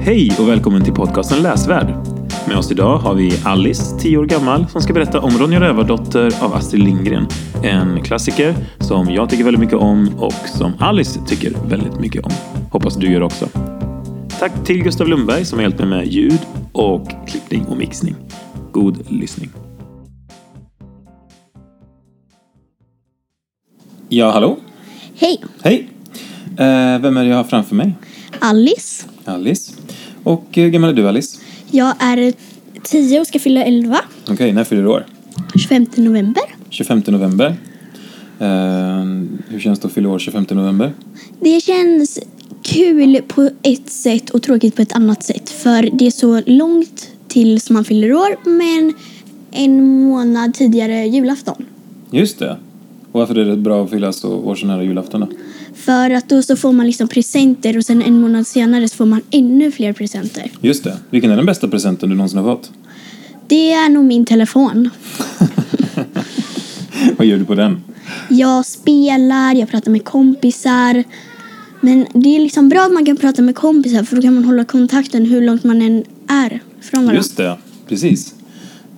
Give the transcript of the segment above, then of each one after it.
Hej och välkommen till podcasten Läsvärd. Med oss idag har vi Alice, 10 år gammal, som ska berätta om Ronja Rövardotter av Astrid Lindgren. En klassiker som jag tycker väldigt mycket om och som Alice tycker väldigt mycket om. Hoppas du gör också. Tack till Gustav Lundberg som har hjälpt mig med ljud och klippning och mixning. God lyssning. Ja, hallå? Hej, Hej! Eh, vem är det jag har framför mig? Alice. Alice. Och eh, hur gammal är du Alice? Jag är 10 och ska fylla 11. Okej, när fyller du år? 25 november. 25 november. Eh, hur känns det att fylla år 25 november? Det känns kul på ett sätt och tråkigt på ett annat sätt. För det är så långt tills man fyller år men en månad tidigare julafton. Just det. Och varför är det bra att fylla så år så nära julafton då? För att då så får man liksom presenter och sen en månad senare så får man ännu fler presenter. Just det. Vilken är den bästa presenten du någonsin har fått? Det är nog min telefon. Vad gör du på den? Jag spelar, jag pratar med kompisar. Men det är liksom bra att man kan prata med kompisar för då kan man hålla kontakten hur långt man än är från varandra. Just det, precis.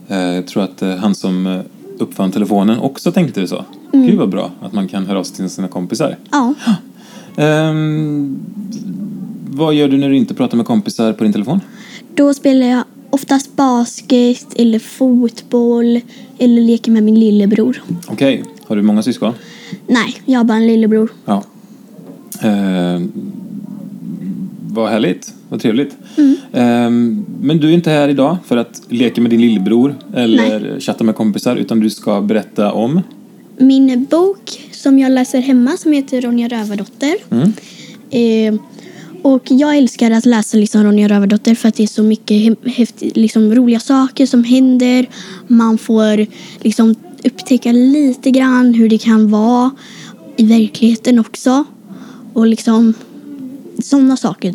Eh, jag tror att eh, han som eh, uppfann telefonen också tänkte så. Gud vad bra att man kan höra av sig till sina kompisar. Ja. Ehm, vad gör du när du inte pratar med kompisar på din telefon? Då spelar jag oftast basket eller fotboll eller leker med min lillebror. Okej, har du många syskon? Nej, jag har bara en lillebror. Ja. Ehm, vad härligt, vad trevligt. Ehm, men du är inte här idag för att leka med din lillebror eller chatta med kompisar utan du ska berätta om Min bok som jag läser hemma som heter Ronja Rövardotter. Mm. Eh, och jag älskar att läsa liksom Ronja Rövardotter för att det är så mycket häftigt, liksom roliga saker som händer. Man får liksom upptäcka lite grann hur det kan vara i verkligheten också. Och liksom sådana saker.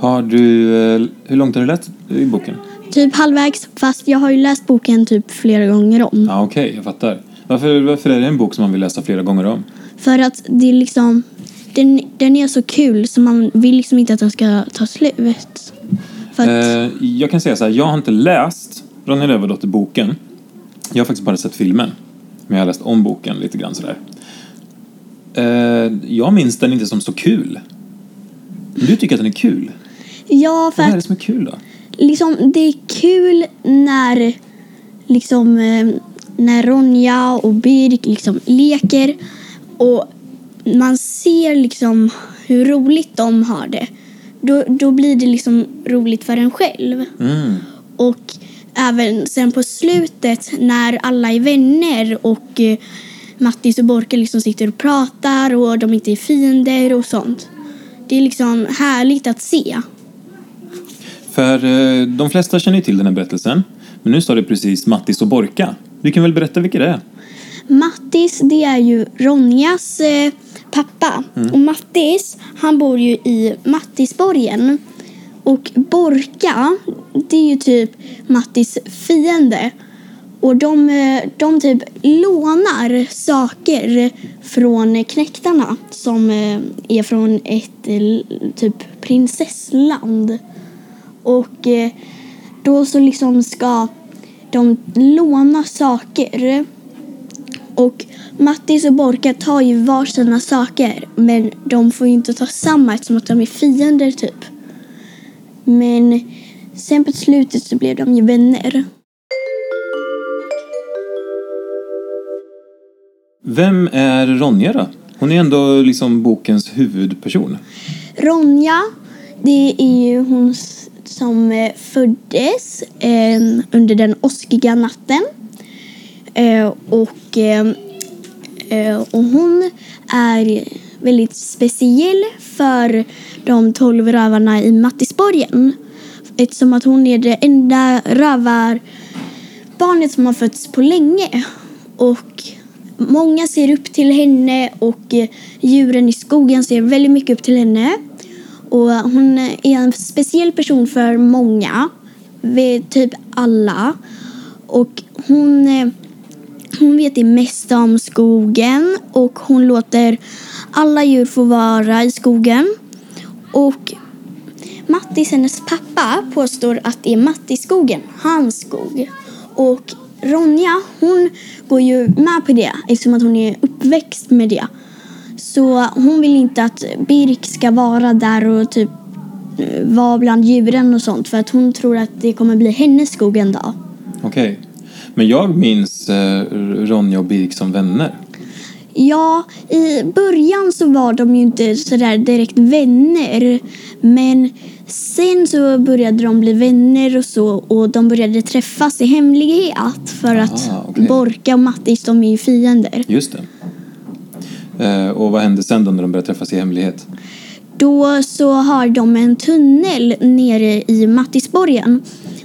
Har du, eh, hur långt har du läst i boken? Typ halvvägs, fast jag har ju läst boken typ flera gånger om. Ja, okej, jag fattar. Varför, varför är det en bok som man vill läsa flera gånger om? För att det är liksom, den, den är så kul så man vill liksom inte att den ska ta slut. Att, Eh, jag kan säga så här, jag har inte läst Ronja Rövardotter-boken. Jag har faktiskt bara sett filmen. Men jag har läst om boken lite grann sådär. Eh, jag minns den inte som så kul. Men du tycker att den är kul. Ja, för Vad är det som är kul då? liksom, det är kul när liksom eh, när Ronja och Birk liksom leker och man ser liksom hur roligt de har det. Då, då blir det liksom roligt för en själv. Mm. Och även sen på slutet när alla är vänner och eh, Mattis och Borka liksom sitter och pratar och de inte är fiender och sånt. Det är liksom härligt att se. För eh, de flesta känner ju till den här berättelsen. Men nu står det precis Mattis och Borka. Du kan väl berätta vilka det är? Mattis, det är ju Ronjas eh, pappa. Och Mattis, han bor ju i Mattisborgen. Och Borka, det är ju typ Mattis fiende. Och de, eh, de typ lånar saker från knäktarna som eh, är från ett eh, typ prinsessland. Och eh, då så liksom ska de låna saker. Och Mattis och Borka tar ju varsina saker men de får ju inte ta samma eftersom att de är fiender typ. Men sen på slutet så blev de ju vänner. Vem är Ronja då? Hon är ändå liksom bokens huvudperson. Ronja, det är ju hon som eh, föddes eh, under den åskiga natten. Eh, och, eh, eh, och hon är väldigt speciell för de tolv rövarna i Mattisborgen. Eftersom att hon är det enda rövarbarnet som har fötts på länge. Och många ser upp till henne och eh, djuren i skogen ser väldigt mycket upp till henne. Och hon är en speciell person för många, vid typ alla. Och hon, hon vet det mesta om skogen och hon låter alla djur få vara i skogen. Och Mattis, hennes pappa, påstår att det är Mattisskogen, hans skog. Och Ronja, hon går ju med på det eftersom att hon är uppväxt med det. Så hon vill inte att Birk ska vara där och typ eh, vara bland djuren och sånt för att hon tror att det kommer bli hennes skog en dag. Okej. Men jag minns eh, Ronja och Birk som vänner. Ja, i början så var de ju inte sådär direkt vänner. Men sen så började de bli vänner och så och de började träffas i hemlighet för att Ah, okej. Borka och Mattis de är ju fiender. Just det. Eh, och vad hände sen då när de började träffas i hemlighet? Då så har de en tunnel nere i Mattisborgen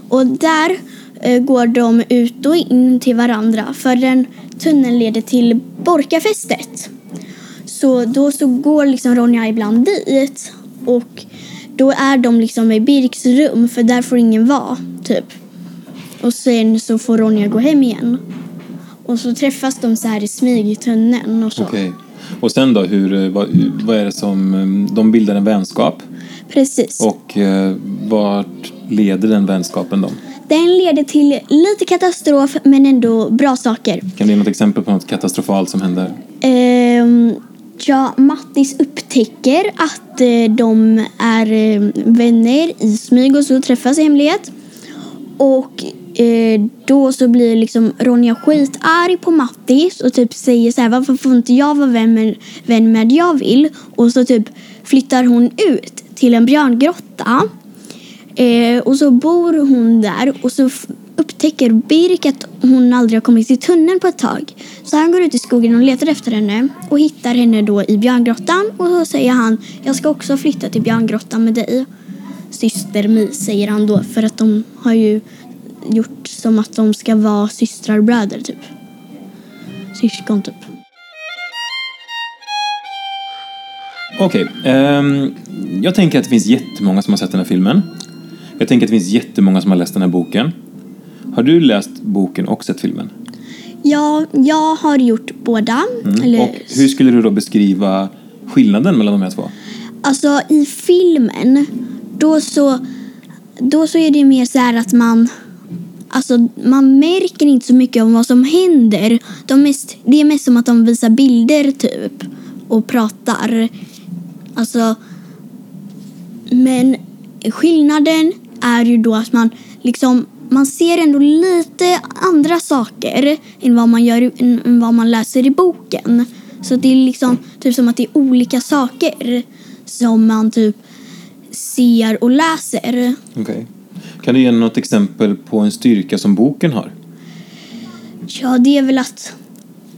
och där eh, går de ut och in till varandra för den tunneln leder till Borkafästet. Så då så går liksom Ronja ibland dit och då är de liksom i Birks rum för där får ingen vara typ. Och sen så får Ronja gå hem igen. Och så träffas de så här i smyg i tunneln och så. Okej. Och sen då, hur, eh, vad, vad är det som... eh, De bildar en vänskap. Precis. Och eh, vart leder den vänskapen då? Den leder till lite katastrof men ändå bra saker. Kan du ge något exempel på något katastrofalt som händer? Ehm, ja, Mattis upptäcker att eh, de är eh, vänner i smyg och så träffas i hemlighet. Och eh, då så blir liksom Ronja skitarg på Mattis och typ säger så här varför får inte jag vara vän med, vän med jag vill? Och så typ flyttar hon ut till en björngrotta. Eh, och så bor hon där och så upptäcker Birk att hon aldrig har kommit till tunneln på ett tag. Så han går ut i skogen och letar efter henne och hittar henne då i björngrottan och så säger han jag ska också flytta till björngrottan med dig. Syster Mi säger han då för att de har ju gjort som att de ska vara systrar och bröder typ. Syskon typ. Okej. ehm, jag tänker att det finns jättemånga som har sett den här filmen. Jag tänker att det finns jättemånga som har läst den här boken. Har du läst boken och sett filmen? Ja, jag har gjort båda. Eller, Och hur skulle du då beskriva skillnaden mellan de här två? Alltså i filmen, då så, då så är det mer så här att man Alltså man märker inte så mycket om vad som händer. De mest, det är mest som att de visar bilder typ och pratar. Alltså men skillnaden är ju då att man liksom man ser ändå lite andra saker än vad man, gör, än, än vad man läser i boken. Så det är liksom typ som att det är olika saker som man typ ser och läser. Okej. Kan du ge något exempel på en styrka som boken har? Ja, det är väl att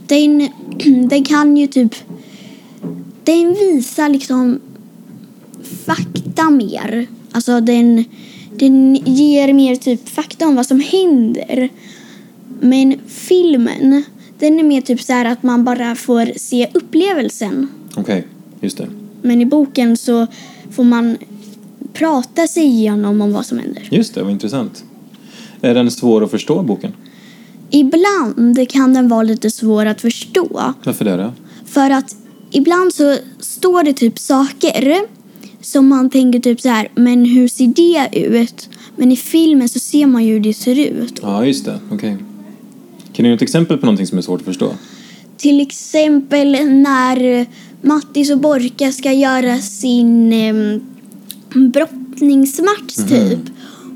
den, den kan ju typ... Den visar liksom fakta mer. Alltså den, den ger mer typ fakta om vad som händer. Men filmen, den är mer typ så här att man bara får se upplevelsen. Okej, just det. Men i boken så får man prata sig igenom om vad som händer. Just det, vad intressant. Är den svår att förstå, boken? Ibland kan den vara lite svår att förstå. Varför det då? För att ibland så står det typ saker som man tänker typ så här, men hur ser det ut? Men i filmen så ser man ju hur det ser ut. Ja, just det. Okej. Kan du ge ett exempel på någonting som är svårt att förstå? Till exempel när Mattis och Borka ska göra sin eh, brottningsmatch typ.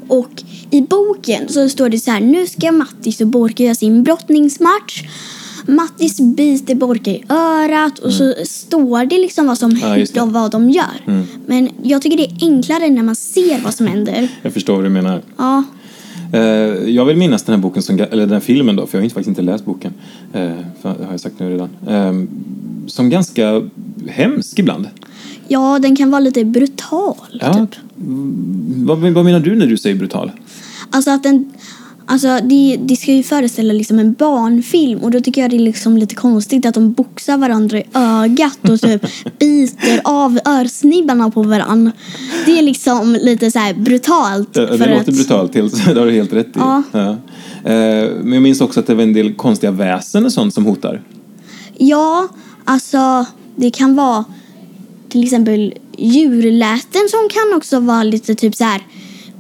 Och i boken så står det så här, nu ska Mattis och Borka göra sin brottningsmatch. Mattis biter Borka i örat och så står det liksom vad som Ja, händer och vad de gör. Men jag tycker det är enklare när man ser vad som händer. Jag förstår vad du menar. Ja, Eh, jag vill minnas den här boken, som, eller den här filmen då, för jag har inte, faktiskt inte läst boken. Eh, det har jag sagt nu redan. Eh, som ganska hemsk ibland. Ja den kan vara lite brutal Ja. typ. Mm, Vad, vad menar du när du säger brutal? Alltså att den, alltså det, det ska ju föreställa liksom en barnfilm och då tycker jag det är liksom lite konstigt att de boxar varandra i ögat och typ biter av örsnibbarna på varandra. Det är liksom lite så brutalt. Ja, det låter att- brutalt, helt, det har du helt rätt i. Ja. Eh, men jag minns också att det var en del konstiga väsen och sånt som hotar. Ja, alltså det kan vara till exempel djurläten som kan också vara lite typ så här.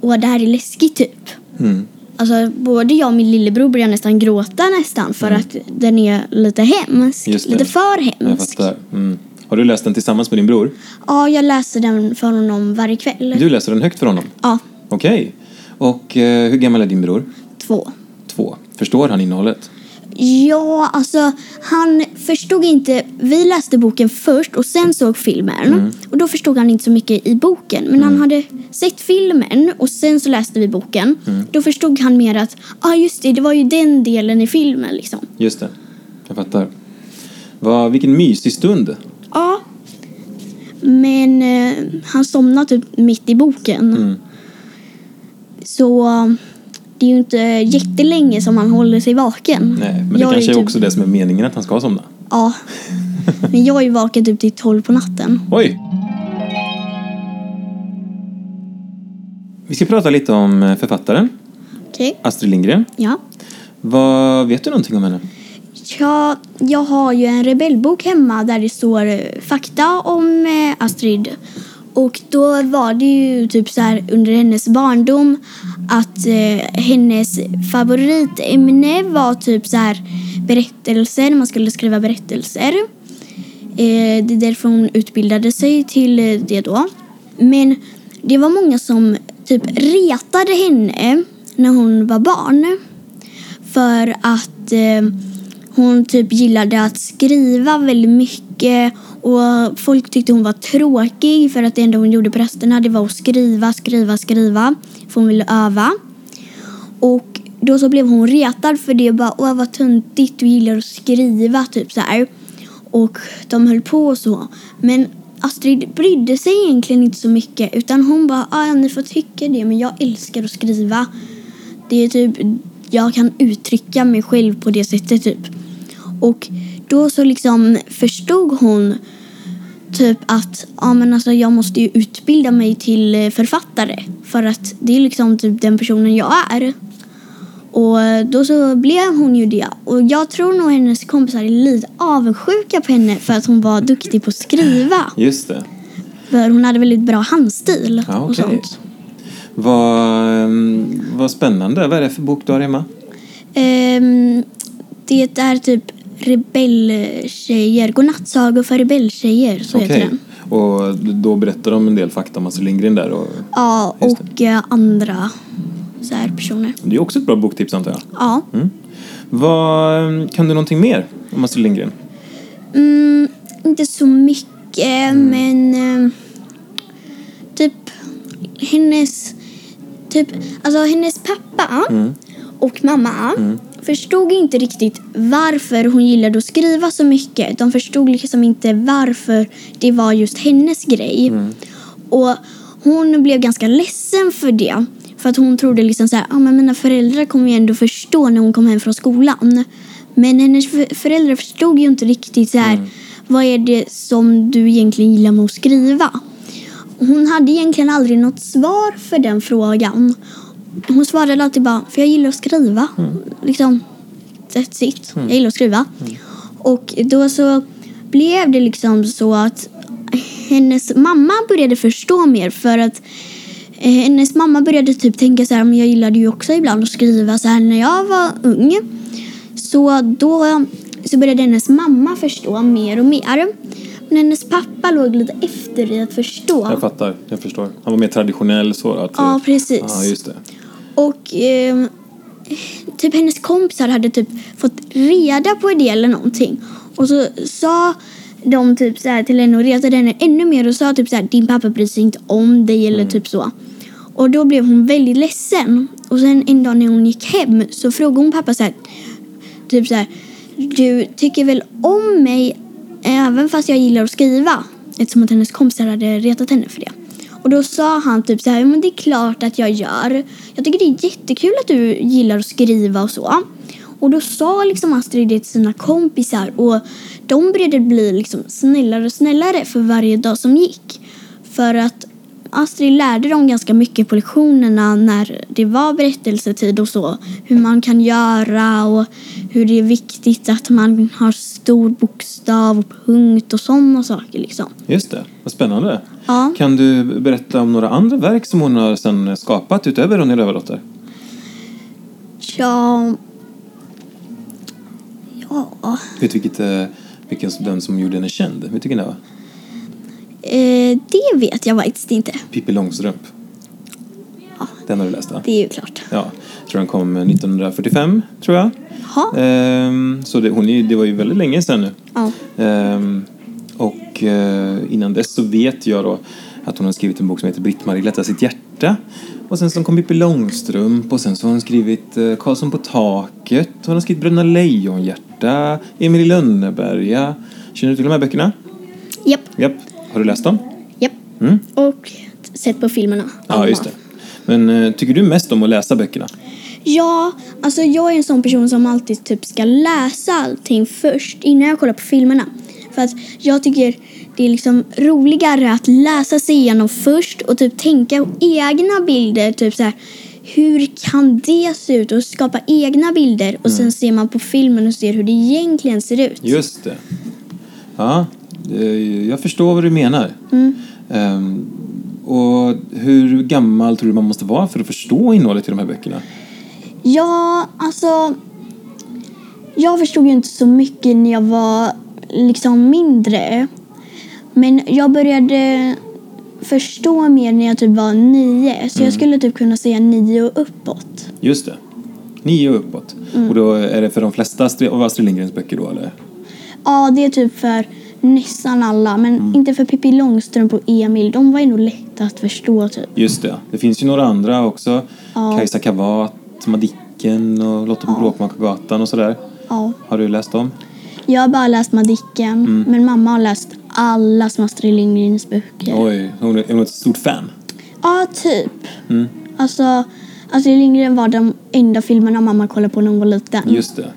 Åh, det här är läskigt typ. Mm. Alltså både jag och min lillebror börjar nästan gråta nästan för att den är lite hemsk. Mm. Lite för hemsk. Mm. Har du läst den tillsammans med din bror? Ja, jag läser den för honom varje kväll. Du läser den högt för honom? Ja, Okej. Och eh, hur gammal är din bror? två. Två. Förstår han innehållet? Ja, alltså han förstod inte. Vi läste boken först och sen såg filmen. Och då förstod han inte så mycket i boken. Men han hade sett filmen och sen så läste vi boken. Då förstod han mer att, ja ah, just det, det var ju den delen i filmen liksom. Just det. Jag fattar. Vad, vilken mysig stund. Ja. Men eh, han somnade typ mitt i boken. Mm. Så det är ju inte jättelänge som han håller sig vaken. Nej, men det Jag kanske är typ, också det som är meningen att han ska somna. Ja. Men jag är ju vaken typ till tolv på natten. Oj! Vi ska prata lite om eh, författaren, Okej. Astrid Lindgren. Ja. Vad Vet du någonting om henne? Ja, jag har ju en rebellbok hemma där det står eh, fakta om eh, Astrid. Och då var det ju typ så här under hennes barndom att eh, hennes favoritämne var typ så här berättelser, man skulle skriva berättelser. Eh, det är därför hon utbildade sig till eh, det då. Men det var många som typ retade henne när hon var barn. För att eh, hon typ gillade att skriva väldigt mycket och folk tyckte hon var tråkig för att det enda hon gjorde på rasterna det var att skriva, skriva, skriva. För hon ville öva. Och då så blev hon retad för det. Bara, Åh vad töntigt, du gillar att skriva, typ så här. Och de höll på och så. Men Astrid brydde sig egentligen inte så mycket utan hon bara, ja ni får tycka det men jag älskar att skriva. Det är typ, jag kan uttrycka mig själv på det sättet typ. Och då så liksom förstod hon typ att ja, men alltså, jag måste ju utbilda mig till eh, författare för att det är liksom typ den personen jag är. Och eh, då så blev hon ju det. Och jag tror nog hennes kompisar är lite avundsjuka på henne för att hon var duktig på att skriva. Just det. För hon hade väldigt bra handstil Ja, och okej. sånt. Vad, ehm, vad spännande. Vad är det för bok du har hemma? Ehm, det är typ rebelltjejer, godnattsagor för rebelltjejer, så heter Okej. den. Och då berättar de en del fakta om Astrid Lindgren där. Och Ja, och eh, andra så här personer. det är också ett bra boktips antar jag. Ja. Vad, ehm, kan du någonting mer om Astrid Lindgren? Mm, inte så mycket, men eh, typ hennes, typ, alltså hennes pappa och mamma förstod inte riktigt varför hon gillade att skriva så mycket. De förstod liksom inte varför det var just hennes grej. Och hon blev ganska ledsen för det. För att hon trodde liksom så här, ah, men mina föräldrar kommer ju ändå förstå när hon kom hem från skolan. Men hennes för- föräldrar förstod ju inte riktigt så här, vad är det som du egentligen gillar med att skriva? Hon hade egentligen aldrig något svar för den frågan. Hon svarade alltid bara, för jag gillar att skriva. Liksom, that's it. Jag gillar att skriva. Och då så blev det liksom så att hennes mamma började förstå mer för att eh, hennes mamma började typ tänka så här, men jag gillade ju också ibland att skriva så här när jag var ung. Så då så började hennes mamma förstå mer och mer. Men hennes pappa låg lite efter i att förstå. Jag fattar, jag förstår. Han var mer traditionell så att... Ja, precis. Ja, just det. Och eh, typ hennes kompisar hade typ fått reda på det eller någonting. Och så sa de typ så här till henne och retade henne ännu mer och sa typ så här din pappa bryr sig inte om dig eller typ så. Och då blev hon väldigt ledsen. Och sen en dag när hon gick hem så frågade hon pappa så här typ så här du tycker väl om mig även fast jag gillar att skriva? Eftersom att hennes kompisar hade retat henne för det. Och då sa han typ så här, men det är klart att jag gör. Jag tycker det är jättekul att du gillar att skriva och så. Och då sa liksom Astrid det till sina kompisar och de började bli liksom snällare och snällare för varje dag som gick. För att Astrid lärde dem ganska mycket på lektionerna när det var berättelsetid och så. Hur man kan göra och hur det är viktigt att man har stor bokstav och punkt och sådana saker liksom. Just det, vad spännande. Ja. Kan du berätta om några andra verk som hon har sen skapat utöver Ronja Rövardotter? Ja... Ja... Vet du vilket, eh, vilken den som gjorde henne känd? Vet du vilken det var? Eh, det vet jag faktiskt inte. Pippi Långstrump. Ja. Den har du läst va? Det är ju klart. Ja, jag tror den kom 1945, tror jag. Jaha. Ehm, så det, hon, är- det var ju väldigt länge sedan nu. Ja. Ehm, och eh, innan dess så vet jag då att hon har skrivit en bok som heter Britt-Marie lättar sitt hjärta. Och sen så kom Pippi Långstrump och sen så har hon skrivit eh, Karlsson på taket. Hon har skrivit Bröderna Lejonhjärta, Emil i Lönneberga. Känner du till de här böckerna? Japp. Japp. Har du läst dem? Japp. Mm. Och sett på filmerna. Ja, just det. Men eh, tycker du mest om att läsa böckerna? Ja, alltså jag är en sån person som alltid typ ska läsa allting först innan jag kollar på filmerna. För att jag tycker det är liksom roligare att läsa sig igenom först och typ tänka egna bilder. Typ så här, hur kan det se ut? Och skapa egna bilder. Och sen ser man på filmen och ser hur det egentligen ser ut. Just det. Ja, jag förstår vad du menar. Ehm, och hur gammal tror du man måste vara för att förstå innehållet i de här böckerna? Ja, alltså... Jag förstod ju inte så mycket när jag var liksom mindre. Men jag började förstå mer när jag typ var nio. Så jag skulle typ kunna säga nio och uppåt. Just det. Nio och uppåt. Och då är det för de flesta av Astrid Lindgrens böcker då, eller? Ja, det är typ för nästan alla. Men inte för Pippi Långstrump och Emil. De var ju nog lätta att förstå typ. Just det. Det finns ju några andra också. Ja. Kajsa Kavat, Madicken och Lotta på Bråkmakargatan och sådär. Ja. Har du läst dem? Jag har bara läst Madicken. Men mamma har läst alla som Astrid Lindgrens böcker. Oj, hon är är hon ett stort fan? Ja, typ. Mm. Alltså, Astrid Lindgren var de enda filmerna mamma kollade på när hon var liten. Just det.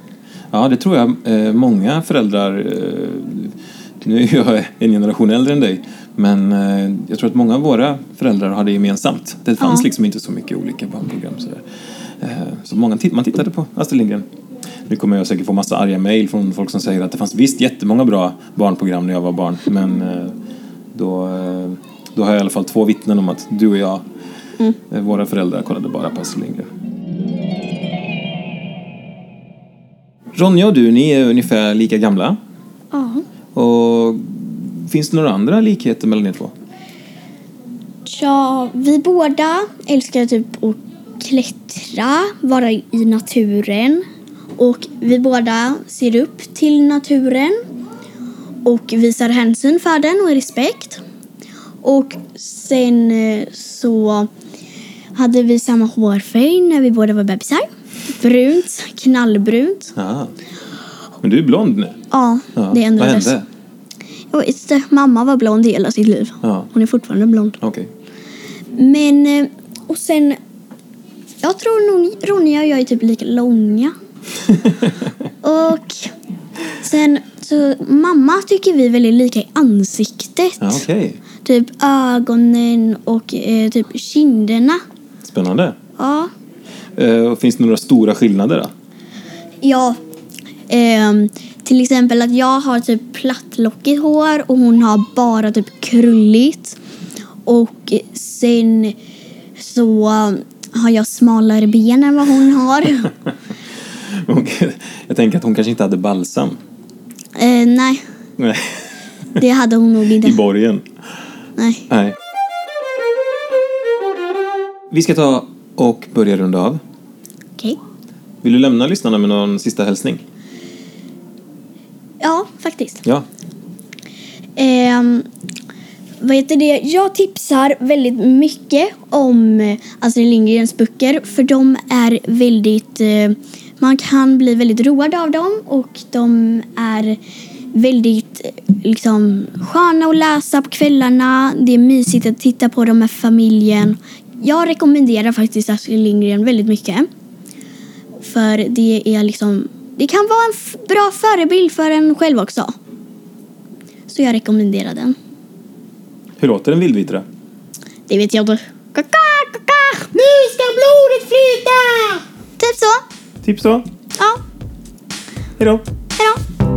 Ja, det tror jag eh, många föräldrar... Eh, nu är jag en generation äldre än dig, men eh, jag tror att många av våra föräldrar hade gemensamt. Det fanns Ja. liksom inte så mycket olika barnprogram. Sådär. Eh, så många titt- man tittade på Astrid Lindgren. Nu kommer jag säkert få massa arga mejl från folk som säger att det fanns visst jättemånga bra barnprogram när jag var barn, men eh, då, då har jag i alla fall två vittnen om att du och jag, eh, våra föräldrar, kollade bara på Astrid Lindgren. Ronja och du, ni är ungefär lika gamla. Ja. Och finns det några andra likheter mellan er två? Ja, vi båda älskar typ att klättra, vara i naturen. Och vi båda ser upp till naturen och visar hänsyn för den och respekt. Och sen eh, så hade vi samma hårfärg när vi båda var bebisar. Brunt, knallbrunt. Ja. Men du är blond nu. Ja, Ja. det Vad ändrades. hände? Jag vet inte, mamma var blond hela sitt liv. Ja. Hon är fortfarande blond. Okej. Men, eh, och sen... Jag tror nog Ronja och jag är typ lika långa. och sen så mamma tycker vi är väldigt lika i ansiktet. Ja, okej. Typ ögonen och eh, typ kinderna. Spännande. Ja. Eh, och finns det några stora skillnader då? Ja. Ehm, till exempel att jag har typ plattlockigt hår och hon har bara typ krulligt. Och sen så har jag smalare ben än vad hon har. Jag tänker att hon kanske inte hade balsam. eh, nej, Nej. det hade hon nog I inte. borgen. Nej. Nej. Vi ska ta och börja runda av. Okej. Vill du lämna lyssnarna med någon sista hälsning? Ja, faktiskt. Ja. Ehm, vad heter det? Jag tipsar väldigt mycket om eh, Astrid Lindgrens böcker för de är väldigt... Eh, man kan bli väldigt road av dem och de är väldigt eh, liksom, sköna att läsa på kvällarna. Det är mysigt att titta på dem med familjen. Jag rekommenderar faktiskt Astrid Lindgren väldigt mycket. För det är liksom... Det kan vara en bra förebild för en själv också. Så jag rekommenderar den. Hur låter en vildvittra? Det vet jag inte. Kaka, kaka. Nu ska blodet flyta! Typ så. Typ så? Ja. Hej då. Hej då.